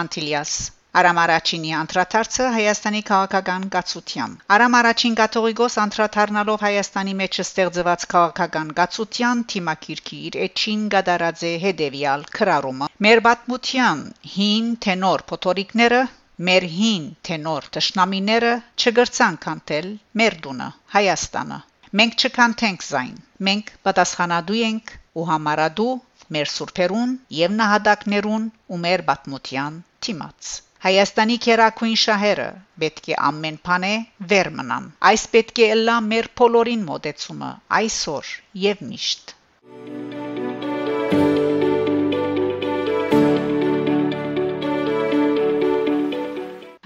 Անտիլիաս Արամ Արաչինի անդրադարձը Հայաստանի քաղաքական գացության Արամ Արաչին կաթողիկոս անդրադառնալով Հայաստանի մեջ ստեղծված քաղաքական գացության թիմակիրքի իր էջին գդարած է հետևյալ քրարումը Մեր բաթմության հին թենոր փոթորիկները մեր հին թենոր տշնամիները չգրցան կանտել մեր դունը Հայաստանը մենք չկանթենք զայն մենք պատասխանատու ենք ու համարադու մեր սուրբերուն եւ նահատակներուն ու մեր բաթմության թիմած Հայաստանի քերակույն շահերը պետք է ամեն բանը վեր մնան։ Այս պետք է լա մեր բոլորին մոտեցումը այսօր եւ միշտ։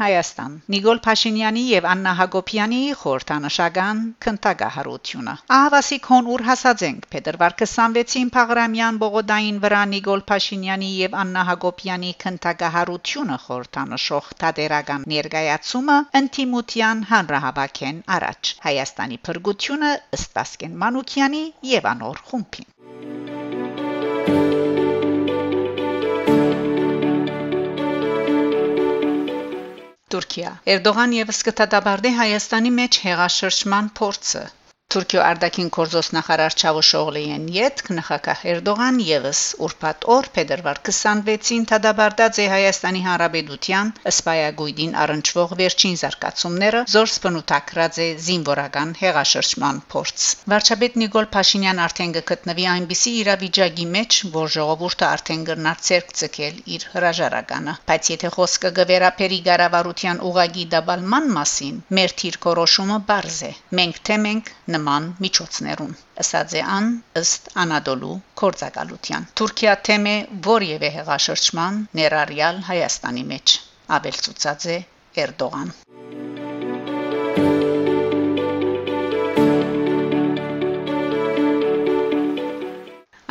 Հայաստան. Նիկոլ Փաշինյանի եւ Աննա Հակոբյանի խորհրդանշական քննարկահարությունը Ահավասի քոն ուր հասածենք. Փետրվար 26-ին Փաղրամյան բողոդային վրա Նիկոլ Փաշինյանի եւ Աննա Հակոբյանի քննարկահարությունը խորհրդանշող տադերական ներկայացումը ընտիմության հանրահավաքեն առաջ Հայաստանի փրկությունը ըստ Պասկեն Մանուկյանի եւ անոր խումբին Թուրքիա Էրդողան եւս կտադաբարդի Հայաստանի մեջ հեղաշրջման փորձը Թուրքիո արտաքին գործոս նախարար Չավուշօղլիեն յետք նախագահ Էրդողան եւս ուրբաթ օր փետրվար 26-ին թադաբարտած է Հայաստանի Հանրապետության ըսպայագույդին առնչվող վերջին զարգացումները զորս բնութագրած է զինվորական հեղաշրջման փորձ Վարչապետ Նիկոլ Փաշինյան արդեն գտնվի այնպիսի իրավիճակի մեջ որ ժողովուրդը արդեն գրնար ցերկ ցկել իր հրաժարականը բայց եթե խոսքը գվերապերի գարավարության ուղագի դաբալման մասին մեր թիրքորոշումը բարձ է մենք թե մենք նման միջոցներուն ըսած է ան ըստ անադոլու կորցակալության Թուրքիա թեմե որևէ հեղաշրջման ներառյալ Հայաստանի մեջ ապելցուցած է Էրդողան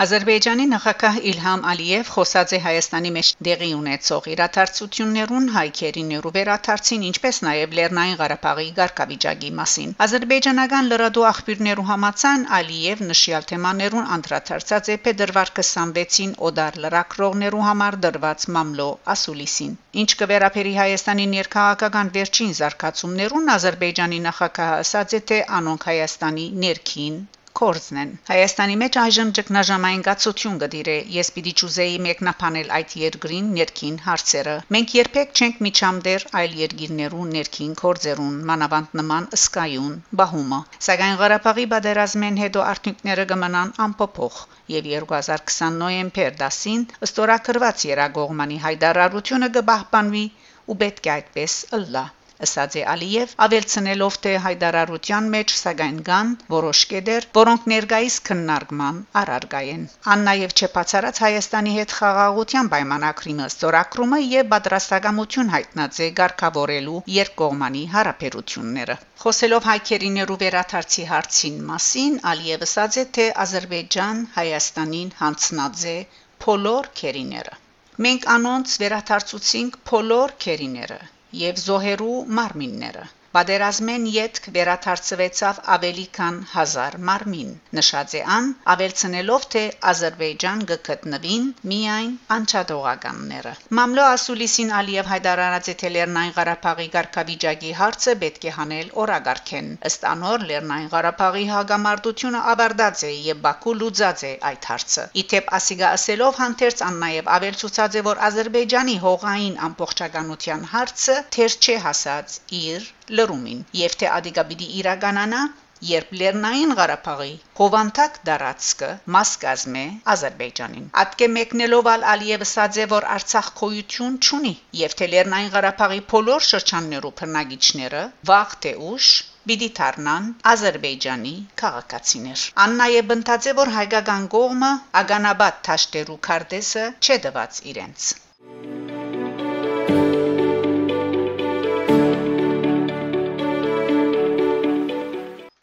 Ադրբեջանի նախագահ Իլհամ Ալիև խոսած է Հայաստանի մեջ դեղի ունեցող իրադարձություններուն հայքերիներու վերաթարցին, ինչպես նաև Լեռնային Ղարաբաղի ղարքավիճակի մասին։ Ադրբեջանական լրատու աղբյուրներու համացան Ալիև նշյալ թեմաներուն անդրադարձած է փետրվար 26-ին օդար լրակրողներու համար դրված մամլո ասուլիսին։ Ինչ կվերապերի Հայաստանի ներքաղաքական վերջին զարգացումներուն Ադրբեջանի նախագահը ասաց է թե անոնք Հայաստանի ներքին կորզն են։ Հայաստանի մեջ այժմ ճգնաժամային գացություն գդիրե։ Ես պիտի ճուզեի մեկնաբանել այդ երկրին ներքին հարցերը։ Մենք երբեք չենք միջամդեր այլ երկիրներու ներքին կորձերուն, մանավանդ նման սկայուն բահումը։ Սակայն Ղարաբաղի բادرազմեն հետո արդյունքները կմնան անփոփոխ եւ 2020 նոեմբեր 10-ին ըստորակրված Երագողմանի հայդարարությունը կբահբանվի ու պետք է այդպես ըլլա ըսած է Ալիև ավելցնելով թե հայդարարության մեջ սակայն կան որոշ կետեր որոնք ներկայիս քննարկման առարգային ան նաև չփացարած Հայաստանի հետ խաղաղության պայմանագրի մստորակրումը եւ պատրաստակամություն հայտնած է ղեկավարելու երկկողմանի հարաբերությունները խոսելով հայքերիներու վերաթարցի հարցին մասին Ալիևը ասաց է թե Ադրբեջան Հայաստանին հանցնած է փոլոր քերիները Մենք անոնց վերաթարցուցինք փոլոր քերիները եւ զոհերու մարմինները Պատերազմեն յետք վերաթարցվեցավ ավելի քան 1000 մարմին։ Նշած է ան, ավելցնելով թե Ադրբեջան գտնվին միայն անչադողականները։ Մամլո Ասուլիսին Ալիև հայտարարած է թե Լեռնային Ղարաբաղի ղարքավիճակի հարցը պետք է հանել օրագարքեն։ Ըստ անոր Լեռնային Ղարաբաղի հագամարտությունը ավարտած է եւ Բաքու լուծած է այդ հարցը։ Իթեպ ASCII-ը ասելով հանդերձ ան նաեւ ավել ցուցած է որ Ադրբեջանի հողային ամբողջականության հարցը թեր չէ հասած իր լրումին եւ թե ադիգա պիտի իրականանա երբ Լեռնային Ղարաբաղի Հովանտակ դարածքը մաս կազմե Ադրբեջանին։ Ատկե մեկնելով ալ Ալիևը ասաձե որ Արցախ քոյություն չունի եւ թե Լեռնային Ղարաբաղի բոլոր շրջաններու բնակիչները վաղ թե ուշ պիտի դառնան Ադրբեջանի քաղաքացիներ։ Աննայե բնտացե որ հայկական կողմը ագանաբադ թաշտերու քարտեզը չդված իրենց։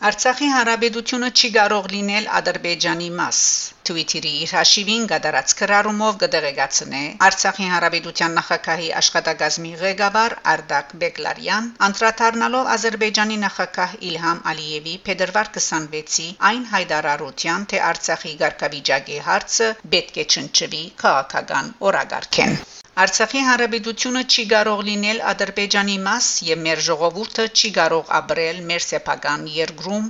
Արցախի հանրապետությունը չի կարող լինել Ադրբեջանի մաս։ Twitter-ի իր հաշիվին գդարած քրարումով կդեղեկացնե Արցախի հանրապետության նախագահի աշխատակազմի ղեկավար Արդակ Բեկլարյան, անդրադառնալով Ադրբեջանի նախագահ Իլհամ Ալիևի փետրվար 26-ի այն հայտարարության, թե Արցախի ղարքավիճակի հարցը պետք է չնչվի քաղաքական օրագարկեն։ Արցախի հանրապետությունը չի կարող լինել Ադրբեջանի մաս եւ մեր ժողովուրդը չի կարող ապրել մեր սեփական երկրում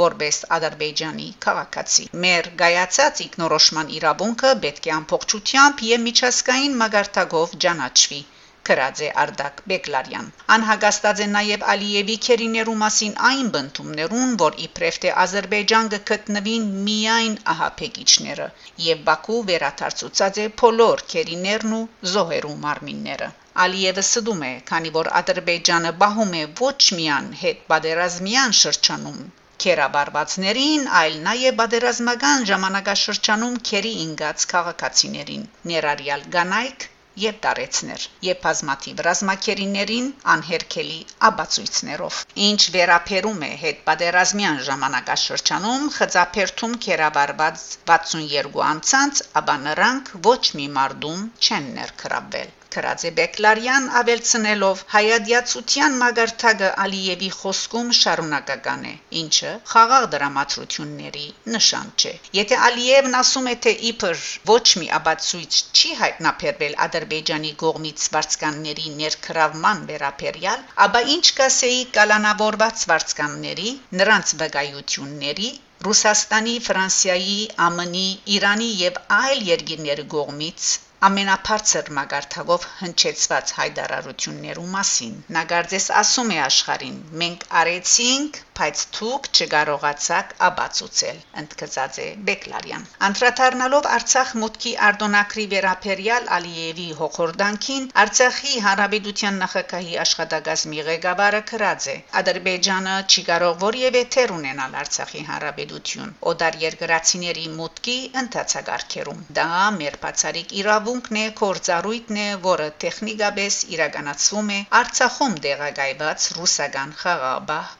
որպես Ադրբեջանի քաղաքացի։ Մեր գայացած իգնորոշման իրավունքը պետք է ամբողջությամբ եւ միջազգային մագարտակով ճանաչվի Քրաձե Արդակ Բեկլարյան։ Անհագստած է նաև Ալիևի քերիներու մասին այն բնդումներուն, որ իբրև թե Ադրբեջանը գտնվին միայն ահապեկիչները եւ Բաքու վերաթարցուցած է բոլոր քերիներն ու զոհերու մարմինները։ Ալիևը սդում է, քանի որ Ադրբեջանը բահում է ոչ միայն հետ բادرազմյան շրջանում, քերաբարբացներին, այլ նաև բادرազմական ժամանակաշրջանում քերի ինգած քաղաքացիներին։ Ներարյալ գանայք եւ տարեցներ եւ բազմաթիվ ռազմակերիներին անհերքելի աբացույցներով ինչ վերապերում է հետ պատերազմյան ժամանակաշրջանում խծափերթում կերավարված 62 անցած ապա նրանք ոչ մի մարդում չեն ներքրաբվել Քրաձե Բեկլարյան ավելցնելով հայադյացության մագարտակը Ալիևի խոսքում շարունակական է, ինչը խաղաղ դրամատրությունների նշան չէ։ Եթե Ալիևն ասում է, թե իբր ոչ մի աբացույց չի հայտնաբերվել Ադրբեջանի կողմից վարձկանների ներքրավման վերաբերյալ, ապա ինչ կասեի կալանավորված վարձկանների, նրանց վկայությունների Ռուսաստանի, Ֆրանսիայի, ԱՄՆ-ի, Իրանի եւ այլ երկրների կողմից ամենաբարձր մագարտակով հնչեցված հայդարարություններու մասին։ Նագարձես ասում է աշխարին. մենք արեցինք, բայց դուք չկարողացաք աբացուցել, ընդգծած է Բեկլարյան։ Անդրադառնալով Արցախ մուտքի արտոնակրի վերապերյալ Ալիևի հողորդանքին, Արցախի հանրապետության նախագահի աշխատակազմի ղեկավարը քրած է. Ադրբեջանը չի կարող որևէ թեր ունենալ Արցախի հանրապետություն։ Օդար երկրացիների մուտքի ընթացակարգերում։ Դա մեր բացարիք իրավունք իրավունքն է, կորցառույթն է, որը տեխնիկապես իրականացվում է Արցախում դեղագայված ռուսական խաղաբահ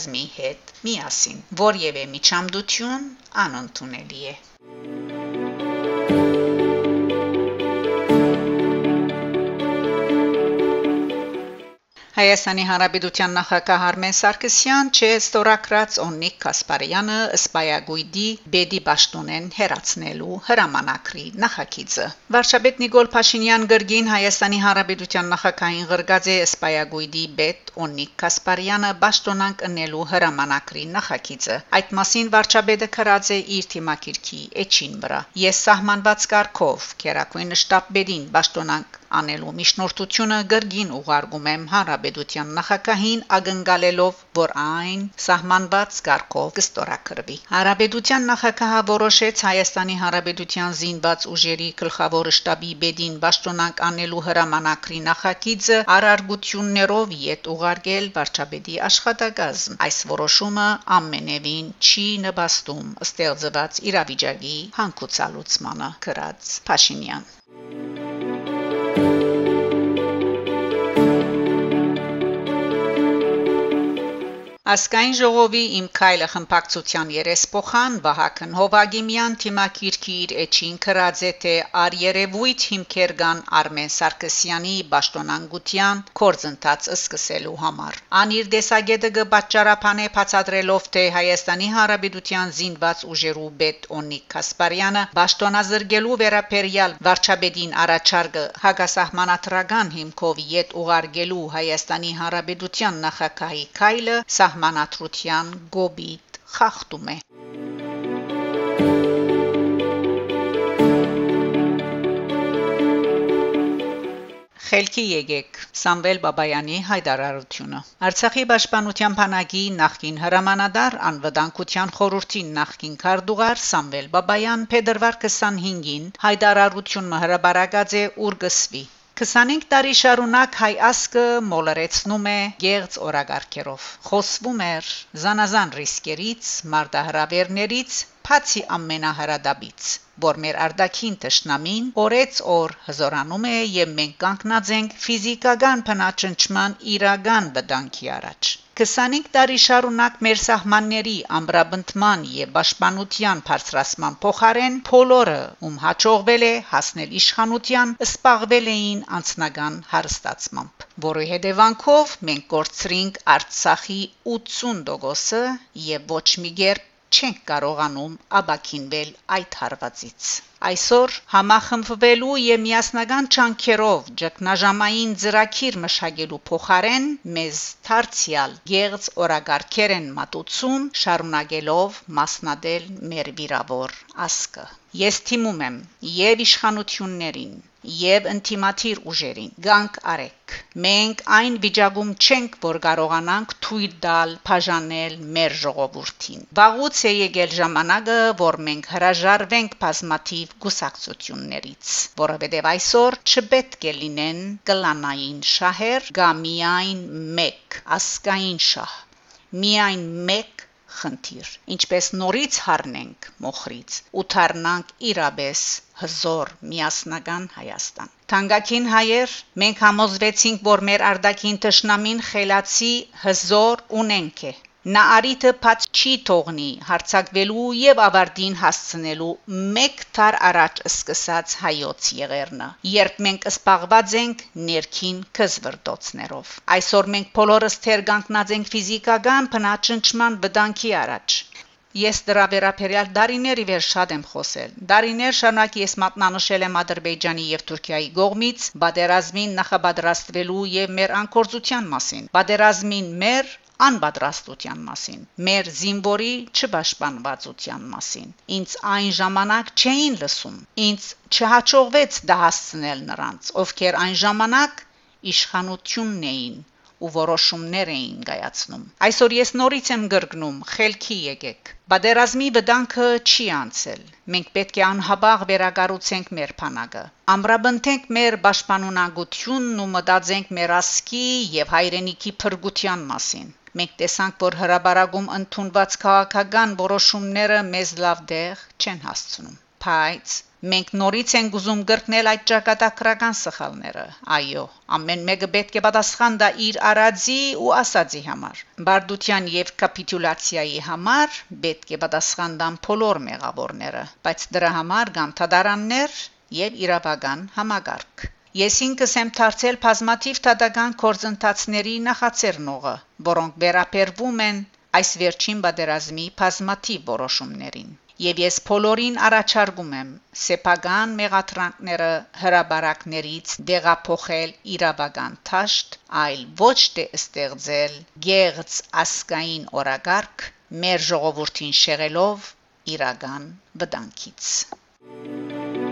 զորագազմի հետ միասին։ Որևէ միջամդություն անընդունելի է։ Հայաստանի Հանրապետության նախագահ Արմեն Սարգսյան չէ ստորակրած Օնիկ Կասպարյանը սպայագույդի Բեդի Պաշտոնեն հերացնելու հրամանակրի նախագիծը Վարշաբեդ Նիկոլ Փաշինյան գրգին Հայաստանի Հանրապետության նախագահին գրգած է սպայագույդի Բեդ Օնիկ Կասպարյանը Պաշտոնանք ընելու հրամանակրի նախագիծը Այդ մասին Վարշաբեդը քրած է իր թիմակիրքի էջին վրա Ես սահմանված կարգով Կերակույն շտաբերին Պաշտոնանք անելու միջնորդությունը գրգին ուղարկում եմ հանրապետության նախագահին ակնկալելով, որ այն սահմանված կարգով կստորակրվի։ Հանրապետության նախագահը որոշեց Հայաստանի Հանրապետության զինված ուժերի գլխավոր շտաբի բեդին ճշտոնանք անելու հրամանակրի նախագիծը արարգություններով յետ ուղարկել վարչապետի աշխատակազմ։ Այս որոշումը ամենևին չի նպաստում ստեղծված իրավիճակի հանգուցալուծմանը, գրած Փաշինյան։ Ասկայն ժողովի իմ քայլը խմբակցության երեսփոխան Վահագն Հովագիմյան թիմակիրքի իր էջին քրած է թե արերևույթ հիմքեր կան Արմեն Սարգսյանի ճշտոնանգության կորձընթաց սկսելու համար։ Անիր դեսագետը կբաճարապանե բացատրելով թե Հայաստանի Հանրապետության զինված ուժերու պետ Օնիկ Կասպարյանը ճշտոնազրկելու վերապերյալ վարչապետին առաջարկը հագասահմանադրական հիմքով յետ ուղարկելու Հայաստանի Հանրապետության նախագահի քայլը սահ սահմանադրության գոբիտ խախտում է Խելքի եկեք Սամվել Բաբայանի հայտարարությունը Արցախի պաշտպանության բանակի նախկին հրամանատար անվտանգության խորհրդի նախկին քարտուղար Սամվել Բաբայան փետրվար 25-ին հայտարարություն հրաբարակած է ուրգսվի 25 տարի շարունակ հայ ասկը մոլորեցնում է գեղձ օրագարկերով։ Խոսվում էր զանազան ռիսկերից, մարտահրավերներից, բացի ամենահրադաբից, որ մեր արդակին տշնամին օրեց օր հզորանում է եւ մենք կանգնած ենք ֆիզիկական փնաճնչման իրական վտանգի առաջ։ 25 տարի շարունակ մեր սահմանների ամբրաբնդման եւ պաշտպանության բարձրացման փոխարեն բոլորը, ում հաջողվել է հասնել իշխանության, սպաղվել էին անձնական հարստացմամբ, որի հետևանքով մենք կորցրինք Արցախի 80%-ը եւ ոչ մի կերպ չենք կարողանում աբակինվել այդ հարվածից Այսօր համախմբվելու եւ միասնական ճանկերով ճգնաժամային ծրագիր մշակելու փոխարեն մեզ դարձյալ գեղձ օրագարկեր են մատուցում շարունակելով մասնադել մեր վիրավոր ասկը Ես թիմում եմ եւ իշխանություններին եւ ինտիմատիր ուժերին գանք արեք մենք այն վիճակում չենք որ կարողանանք թույլ տալ բաժանել մեր ժողովրդին վաղուց է եկել ժամանակը որ մենք հրաժարվենք բազմաթիվ գուսակցություններից որովհետեւ այսօր չպետք է լինեն կլանային շահեր կամ միայն մեկ ասկային շահ միայն մեկ խնդիր ինչպես նորից հառնենք մոխրից ու թարնանք իրաբես հզոր միասնական Հայաստան Թանկագին հայեր մենք համոզվեցինք որ մեր արդակին ճշնամին խելացի հզոր ունենք է Նա արիթը բաց չի թողնի հարցակվելու եւ ավարտին հասցնելու մեկ թար առաջ սկսած հայոց եղերնը։ Երբ մենք սպաղված ենք ներքին կզվրտոցներով։ Այսօր մենք բոլորս թերգանքնած ենք ֆիզիկական բնաճնչման վտանգի առաջ։ Ես դրա վերաբերյալ դարիների վեր շատ եմ խոսել։ Դարիներ շարունակ ես մատնանշել եմ Ադրբեջանի եւ Թուրքիայի գողմից՝ բادرազմին նախապատրաստվելու եւ մեր անկորձության մասին։ Բادرազմին մեր անպատրաստության մասին, մեր զինվորի չպաշտպանվածության մասին։ Ինձ այն ժամանակ չէին լսում։ Ինձ չհաջողվեց դա հասցնել նրանց, ովքեր այն ժամանակ իշխանությունն էին ու որոշումներ էին կայացնում։ Այսօր ես նորից եմ գրգնում, խելքի եկեք։ Բادرազմի վտանգը չի անցել։ Մենք պետք է անհաբաղ վերակառուցենք մեր փանակը։ Ամրաբնթենք մեր պաշտպանունակությունն ու մտածենք մեր ասկի եւ հայրենիքի փրկության մասին։ Մենք տեսանք, որ հրաբարագում ընդունված քաղաքական որոշումները մեզ լավ դեղ չեն հասցնում։ Բայց մենք նորից ենք ուզում գրկնել այդ ճակատագրական սխալները։ Այո, ամեն մեկը պետք է պատասխան տա իր արածի ու ասածի համար։ Բարդության եւ կապիտուլյացիայի համար պետք է պատասխան տան բոլոր մեղավորները, բայց դրա համար կան թադարաններ եւ իրավական համագարկ։ Ես ինքս եմ դարձել բազմաթիվ տադական կորձընթացների նախաձեռնողը, որոնք վերաբերվում են այս վերջին բادرազմի բազմաթիվ որոշումներին։ Եվ ես բոլորին առաջարկում եմ սեփական մեղատրանքները հրաբարակներից դեղափոխել իրավական ճաշտ, այլ ոչ թե ստեղծել գեղձ ասկային օրագարկ մեր ժողովրդին շեղելով իրական վտանգից։ Thank you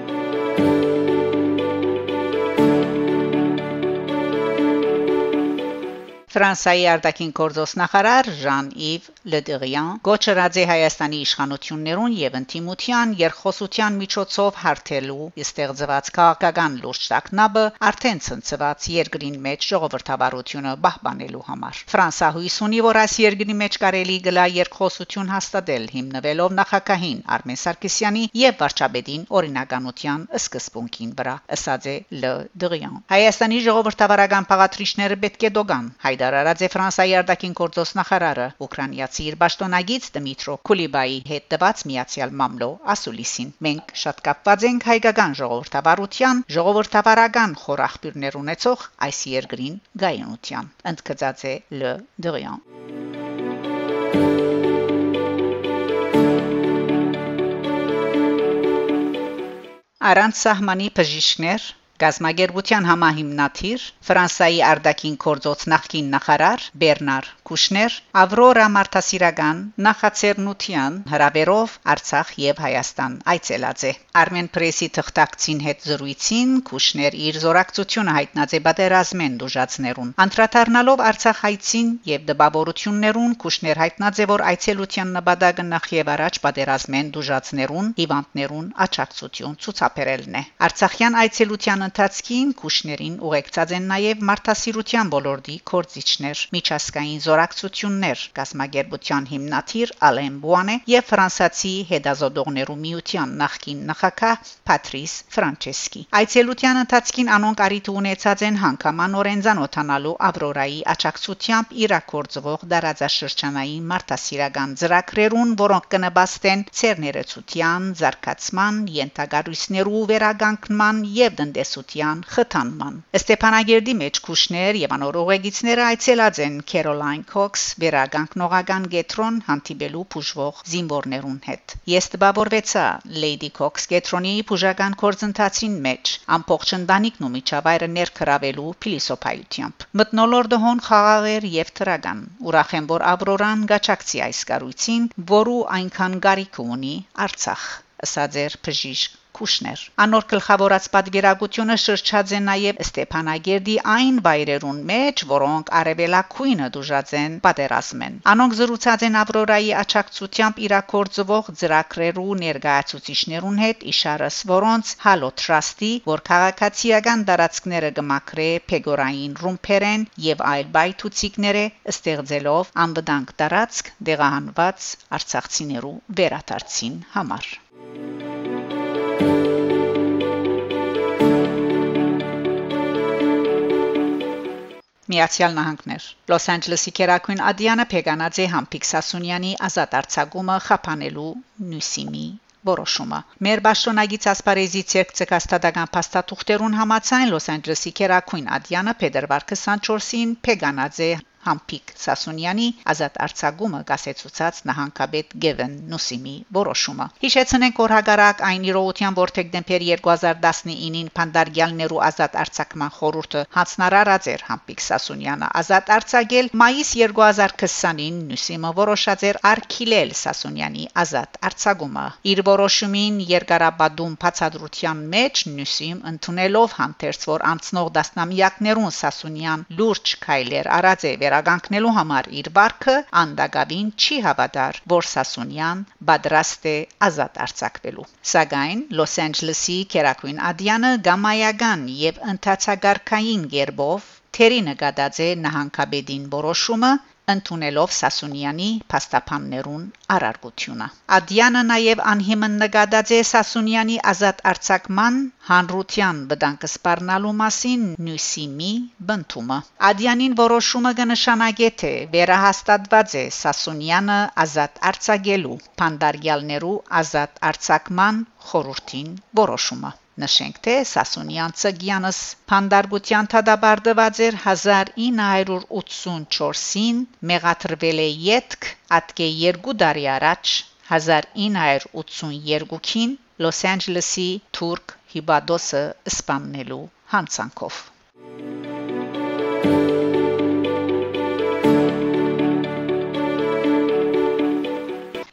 Ֆրանսիայի արտաքին գործոս նախարար Ժան-Իվ Լեդերիան գոչրած է Հայաստանի իշխանություններուն եւ ընդդիմության երկխոսության միջոցով հարթելու ստեղծված քաղաքական լուրջ տակնաբը արդեն ցնցված երկրին մեջ ժողովրդավարությունը պահպանելու համար։ Ֆրանսա հույս ունի, որ այս երկրի մեջ կարելի գլա երկխոսություն հաստատել հիմնվելով նախագահին Արմեն Սարգսյանի եւ վարչապետին օրինականության սկզբունքին վրա, ըսած է Լեդերիան։ Հայաստանի ժողովրդավարական փաղատրիչները պետք է դոգան հայ հայտարարած է Ֆրանսիայի արտաքին գործոս նախարարը Ուկրաինացի իր ճշտոնագից Դմիտրո Կուլիբայի հետ տված միացյալ մամլո ասուլիսին։ Մենք շատ կապված ենք հայկական ժողովրդավարության, ժողովրդավարական խորախբյուրներ ունեցող այս երկրին գայունության։ Ընդգծած է Լը Դրիան։ Արանց սահմանի բժիշկներ Գազագերբության համահիմնադիր Ֆրանսայի արտաքին գործոց նախկին նախարար Բերնար Կուշներ, Ավրորա Մարտասիրական, Նախաձեռնության հրավերով Արցախ եւ Հայաստան այցելած է։ Armen Press-ի թղթակցին հետ զրույցին Կուշներ իր զորակցությունը հայտնած է բادرազմեն դժացներուն։ Անդրադառնալով Արցախ հայցին եւ դպավորություններուն Կուշներ հայտնած է, որ այցելության նպատակը նախ եւ առաջ բادرազմեն դժացներուն, հիվանդներուն աճակցություն ցուցաբերելն է։ Արցախյան այցելության ընթացքին Կուշներին ուղեկցած են նաեւ մարտահրավերության ոլորտի կորցիչներ, միջազգային զոր զորակցություններ, գազագերբության հիմնադիր Ալեն Բուանե եւ ֆրանսացի հետազոտողներու միության նախկին նախակահ Պատրիս Ֆրանչեսկի։ Այցելության ընթացքին անոնք արիթ ունեցած են հանգամանորեն ցանոթանալու Ավրորայի աճակցությամբ իրակորձվող դարաձաշրջանային մարդասիրական ծրագրերուն, որոնք կնպաստեն ցերներեցության, զարգացման, յենթագարույցներու վերագանքման եւ տնտեսության խթանման։ Ստեփանագերդի մեջ քուշներ եւ անոր ուղեկիցները այցելած են Քերոլայն Cox վերագանքնողական գետրոն հանդիպելու բուժվող զինվորներուն հետ։ Ես տպավորվեցա Lady Cox գետրոնի բուժական կորձընթացին մեջ ամբողջ ընտանիքն ու միջավայրը ներքրավելու փիլիսոփայությամբ։ Մտնոլորտը հոն խաղաղեր եւ տրական։ Ուրախ եմ, որ Ավրորան գաչակցի այս կառույցին, որու այնքան գարիք ունի Արցախ ըսած էր բժիշկ Քուշներ։ Անոր գլխավորած պատվիրակությունը շրջած է նաև Ստեփանագերդի այն վայրերուն մեջ, որոնք արևելակույնը դուժած են պատերազմեն։ Անոնք զրուցած են Ավրորայի աչակցությամբ իրակորձվող ծրագրերու ներկայացուցիչներուն հետ, իշարս որոնց Halo Trust-ի, որ քաղաքացիական տարածքները գմակրե Պեգորային ռումփերեն եւ այլ բայթուցիկները ստեղծելով անվտանգ տարածք դեղահանված արցախցիներու վերադարձին համար։ Միացյալ Նահանգներ Լոս Անջելեսի Կերակույն Ադիանա Փեգանաձե Համփիկ Սասունյանի ազատ արձակումը խափանելու նյուսիմի որոշումը։ Մեր ճշտոնագից ասպարեզի ցերկցկաստադական փաստաթուղթերուն համաձայն Լոս Անջելեսի Կերակույն Ադիանա Փեդերվար 24-ին Փեգանաձե Համփիկ Սասունյանի ազատ արձակումը գասեցուցած նահանգապետ Գևեն Նուսիմի որոշումը։ Հիշեցնենք, որ հագարակ այն իրողության, որ դեկտեմբեր 2019-ին Փանդարգյալներու ազատ արձակման խորհուրդը հանձնարարած էր Համփիկ Սասունյանը ազատ արձակել մայիս 2020-ին Նուսիմը որոշած էր արգիլել Սասունյանի ազատ արձակումը։ Իր որոշումին երկարաբադում բացադրության մեջ Նուսիմ ընդունելով հանդերձ որ անցնող դասնամյակներուն Սասունյան լուրջ քայլեր արած է վեր վերագանքնելու համար իր վարկը անդագավին չի հավատար, որ Սասունյան պատրաստ է ազատ արձակվելու։ Սակայն Լոս Անջելեսի Կերակույն Ադիանը գամայական եւ ընդհանցագարքային ģերբով թերի նկատած է նահանգապետին որոշումը ընդունելով Սասունյանի փաստաբաններուն արարգությունը։ Ադյանը նաև անհիմն նկատած է Սասունյանի ազատ արձակման հանրության վտանգը սպառնալու մասին նյուսիմի բնդումը։ Ադյանին որոշումը կնշանակե թե վերահաստատված է Սասունյանը ազատ արձակելու փանդարգյալներու ազատ արձակման խորհրդին որոշումը։ Նշենք թե Սասունյան Ծգյանս Փանդարգության թադաբարդված էր 1984-ին մեղադրվել է յետք ատկե 2 տարի առաջ 1982-ին Լոս Անջելեսի Թուրք Հիբադոսը սպաննելու հանցանքով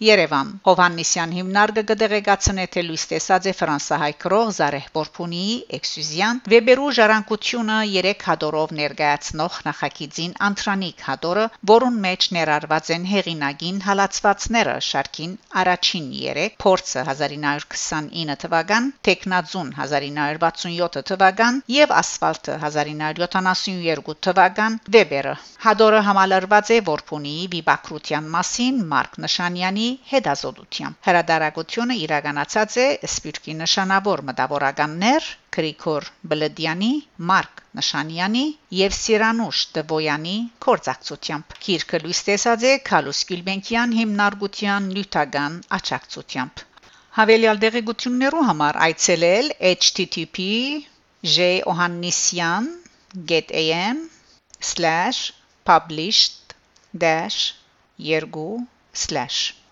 Երևան Հովաննիսյան հիմնարկը կդեղեկացնե թե լույս տեսած է ֆրանսահայ քրող Զարեհ Բորփունիի էքսյուզիան Վեբերու ժառանգությունը 3 հադորով ներկայացնող նախագիծին Անտրանիկ հադորը, որուն մեջ ներառված են հեղինագին հալածվածները շարքին առաջին 3 փորձը 1929 թվական, տեխնաձուն 1967 թվական եւ ասֆալտը 1972 թվական Վեբերը հադորը համալրված է Բորփունիի վիբակրության մասին Մարկ Նշանյանի հետազոտությամբ։ Հրադարագությունը իրականացած է Սպիրկի նշանավոր մտավորականներ Գրիգոր Բլեդյանի, Մարկ Նշանյանի եւ Սիրանուշ Տվոյանի կորցակցությամբ։ Քիրքը լույս տեսած է Քալուս Գյուլբենկյան հիմնարկության նյութական աճակցությամբ։ Հավելյալ դեղեցություններու համար այցելել http://johannisyan.am/published-2/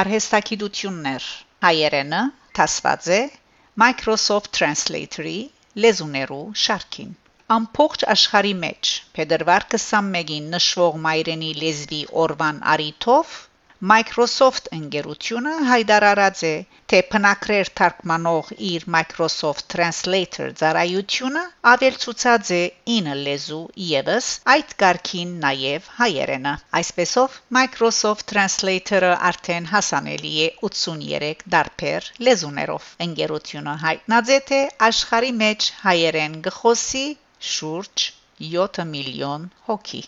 Արհեստագիտություններ հայերենը տասված է Microsoft Translator-ի լեզուներու շարքին ամբողջ աշխարհի մեջ փետրվար 21-ին նշվող մայրենի լեզվի օրվան արիթով Microsoft ընկերությունը հայտարարած է, թե փնակրեր թարգմանող իր Microsoft Translator ծառայությունը ավելցուցած է 9 լեզու եւս այդ կարգին նաև հայերենը։ Այսպեսով Microsoft Translator-ը արդեն հասանելի է 83 դարբեր լեզուներով։ Ընկերությունը հայտնած է, թե աշխարհի մեջ հայերեն գխոսի շուրջ 7 միլիոն հոգի։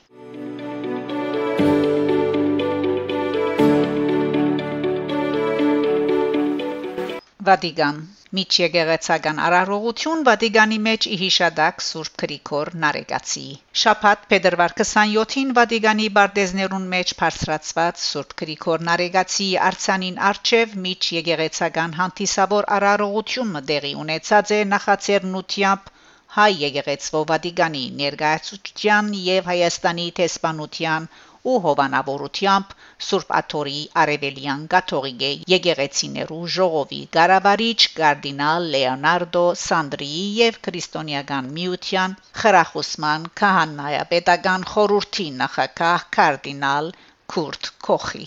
Վատիկան Միջեգեղեցական արարողություն Վատիկանի մեջ իհիշադակ Սուրբ Գրիգոր Նարեգացի Շաբաթ փետրվար 27-ին Վատիկանի բարձեզներուն մեջ բարձրացված Սուրբ Գրիգոր Նարեգացի արցանին արչև միջեգեղեցական հանդիսավոր արարողությունը դեղի ունեցած է նախաձեռնությամբ հայ եկեղեցվո Վատիկանի ներկայացության եւ Հայաստանի տեսփանության ու հովանավորությամբ Սուրբ Աթորի Արևելյան Կաթողիկե եկեղեցիներու ժողովի Գարավարիչ կարդինալ Լեոնարդո Սանդրիի եւ քրիստոնեական միության խրախուսման քահանայապետական խորհրդի նախակահ կարդինալ Քուրտ Քոխի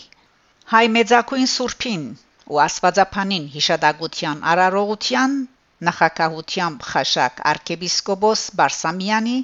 հայ մեծակույն Սուրբին ու Աստվածապանին հիշադակության արարողության նախակահությամբ Խաշակ arczepiskopos Բարսամյանի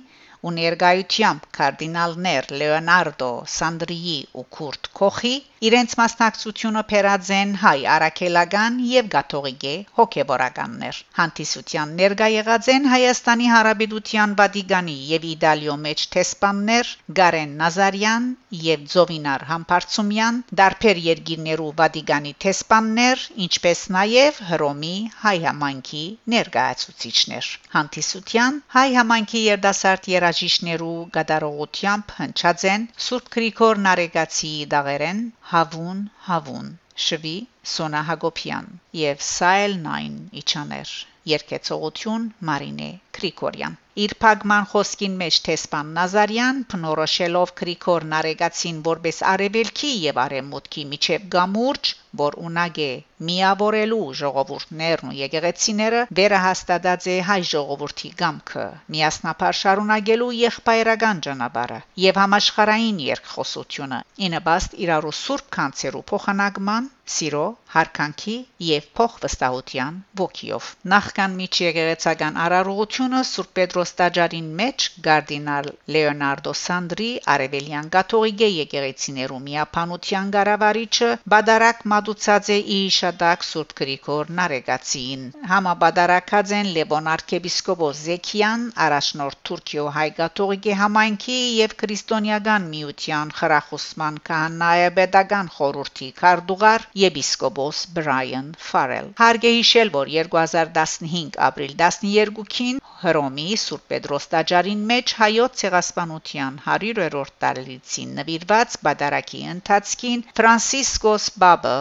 ու ներկայությամբ կարդինալներ Լեոնարդո Սանդրիի ու Քուրտ Քոխի իրենց մասնակցությունը փերածեն հայ արաքելական եւ գաթողիկե հոգեբորականներ հանդիսության ներկա եղած են Հայաստանի Հարաբերության Վատիկանի եւ Իտալիո մեջ տեսփաններ Գարեն Նազարյան եւ Զովինար Համբարձումյան դարբեր երկիրներու Վատիկանի տեսփաններ ինչպես նաեւ Հռոմի հայ համանքի ներկայացուցիչներ հանդիսության հայ համանքի երդասարտ երաժիշներու գդարողությամբ հնչած են Սուրբ Գրիգոր Նարեգացի դաղերեն Հավուն Հավուն Շվի Սոնա Հակոբյան եւ Սայլ 9 իջաներ երկեցողություն Մարինե Գրիգորյան Իր փագման խոսքին մեջ տեսփան Նազարյան փնորոշելով Գրիգոր Նարեգացին որպես արևելքի եւ արևմուտքի միջև գամուրջ, որ ունակ է միավորելու ժողովուրդներն ու եկեղեցիները, վերահաստատած է հայ ժողովրդի գամքը, միասնապար շարունակելու եղբայրական ճանապարհը եւ համաշխարային երկխոսությունը։ Ինը բաստ իրարու սուրբ կանցերու փոխանակման սիրո, հարկանքի եւ փոխվստահության ոգիով։ Նախքան միջեկեղեցական արարողությունը Սուրբ Պետրոս տաճարին մեջ կարդինալ Լեոնարդո Սանդրի արևելյան կաթողիկե եկեղեցիներու միապանության ղարավարիչը բադարակ մատուցած է Իշադակ Սուրբ Գրիգոր Նարեգացին։ Համաբադարակած են Լևոն arczepiskopos Զեքիան, առաջնորդ Թուրքիո հայ կաթողիկե համայնքի եւ քրիստոնեական միության խրախուսման քահանայապետական խորհրդի քարտուղար եպիսկոպոս Բրայան Ֆարել։ Հարգե հիշել, որ 2015 ապրիլ 12-ին Հռոմի Սուրբ Պետրոս տաճարին մեջ հայոց ցեղասպանության 100-րդ տարելիցին նվիրված բադարակի ընթացքին Ֆրանցիսկոս Բաբը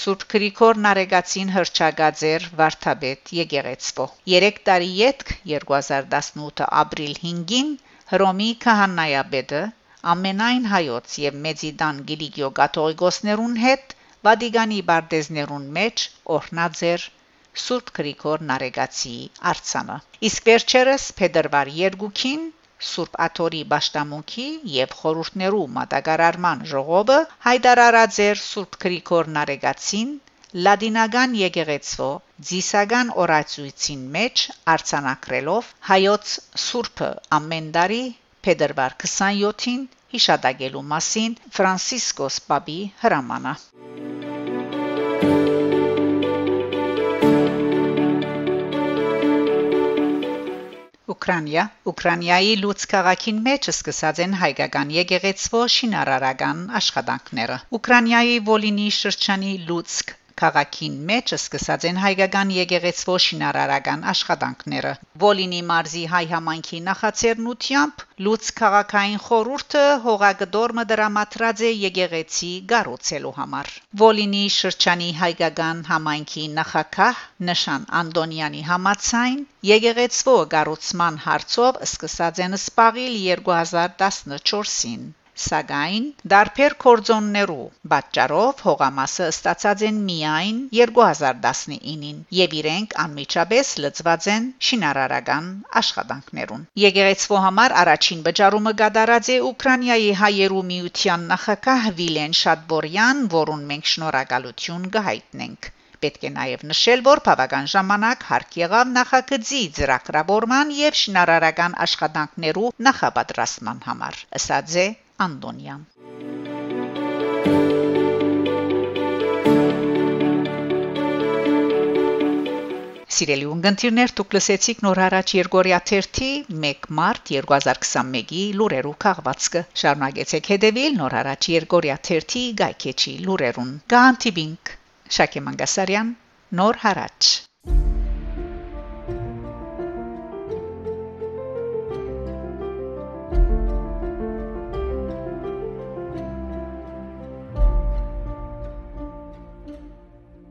Սուրբ Գրիգոր Նարեգացին հրճագաձեր Վարդապետ եկեղեցվո 3 տարի յետք 2018 ապրիլ 5-ին Հռոմի քահանայապետը ամենայն հայոց եւ մեծիդան Գիլիգիո կաթողիկոսներուն հետ Վատիկանի բարձեզներուն մեջ օրնաձեր Սուրբ Գրիգոր Նարեգացի արցանը։ Իսկ վերջերս Փետրվար 2-ին Սուրբ Աթորի Բաշտամունքի եւ խորհուրդներու մատակարարման ժողովը հայտարարած էր Սուրբ Գրիգոր Նարեգացին լադինական եկեղեցվո ձիսական օրացույցին մեջ արցանակրելով հայոց Սուրբը ամեն տարի Փետրվար 27-ին հիշադակելու մասին Ֆրանցիսկոս Պապի հրամանը Ուկրաինա Ուկրաինայի լույս քաղաքին մեջ սկսած են հայկական եկեղեցվո շինարարական աշխատանքները Ուկրաինայի Վոլինի շրջանի լույսկ Քաղաքին մեջ սկսած են հայկական եկեղեցվո շինարարական աշխատանքները։ Վոլինի մարզի հայ համայնքի նախաձեռնությամբ Լուց քաղաքային խորհուրդը հողագդորմը դրամատրած է եկեղեցի գառուցելու համար։ Վոլինի շրջանի հայկական համայնքի նախակահ Նշան Անդոնյանի համացայն եկեղեցվո գառուցման հարցով սկսած են սպաղիլ 2014-ին սակայն դարբեր կորձոններու պատճառով հողամասը ստացած են միայն 2019-ին եւ իրենք անմիջապես լծված են շինարարական աշխատանքներուն Եկեղեցվո համար առաջին վճարումը կատարած է Ուկրաինայի հայերու միության նախակահ Վիլեն Շատբորյան, որուն մենք շնորհակալություն կհայտնենք պետք է նաև նշել, որ բավական ժամանակ հարկ եղավ նախագծի ծրագրավորման եւ շինարարական աշխատանքներու նախապատրաստման համար։ Ըսած է Անդոնյան Սիրելի ունգընտիրներ, դուք լսեցիք նոր հարաճ Երգորիա 1 1 մարտ 2021-ի լուրերու քաղվածքը։ Շարունակեցեք հետևել նոր հարաճ Երգորիա 1 գայքեչի լուրերուն։ Գանտիբինգ Շակե Մանգասարյան նոր հարաճ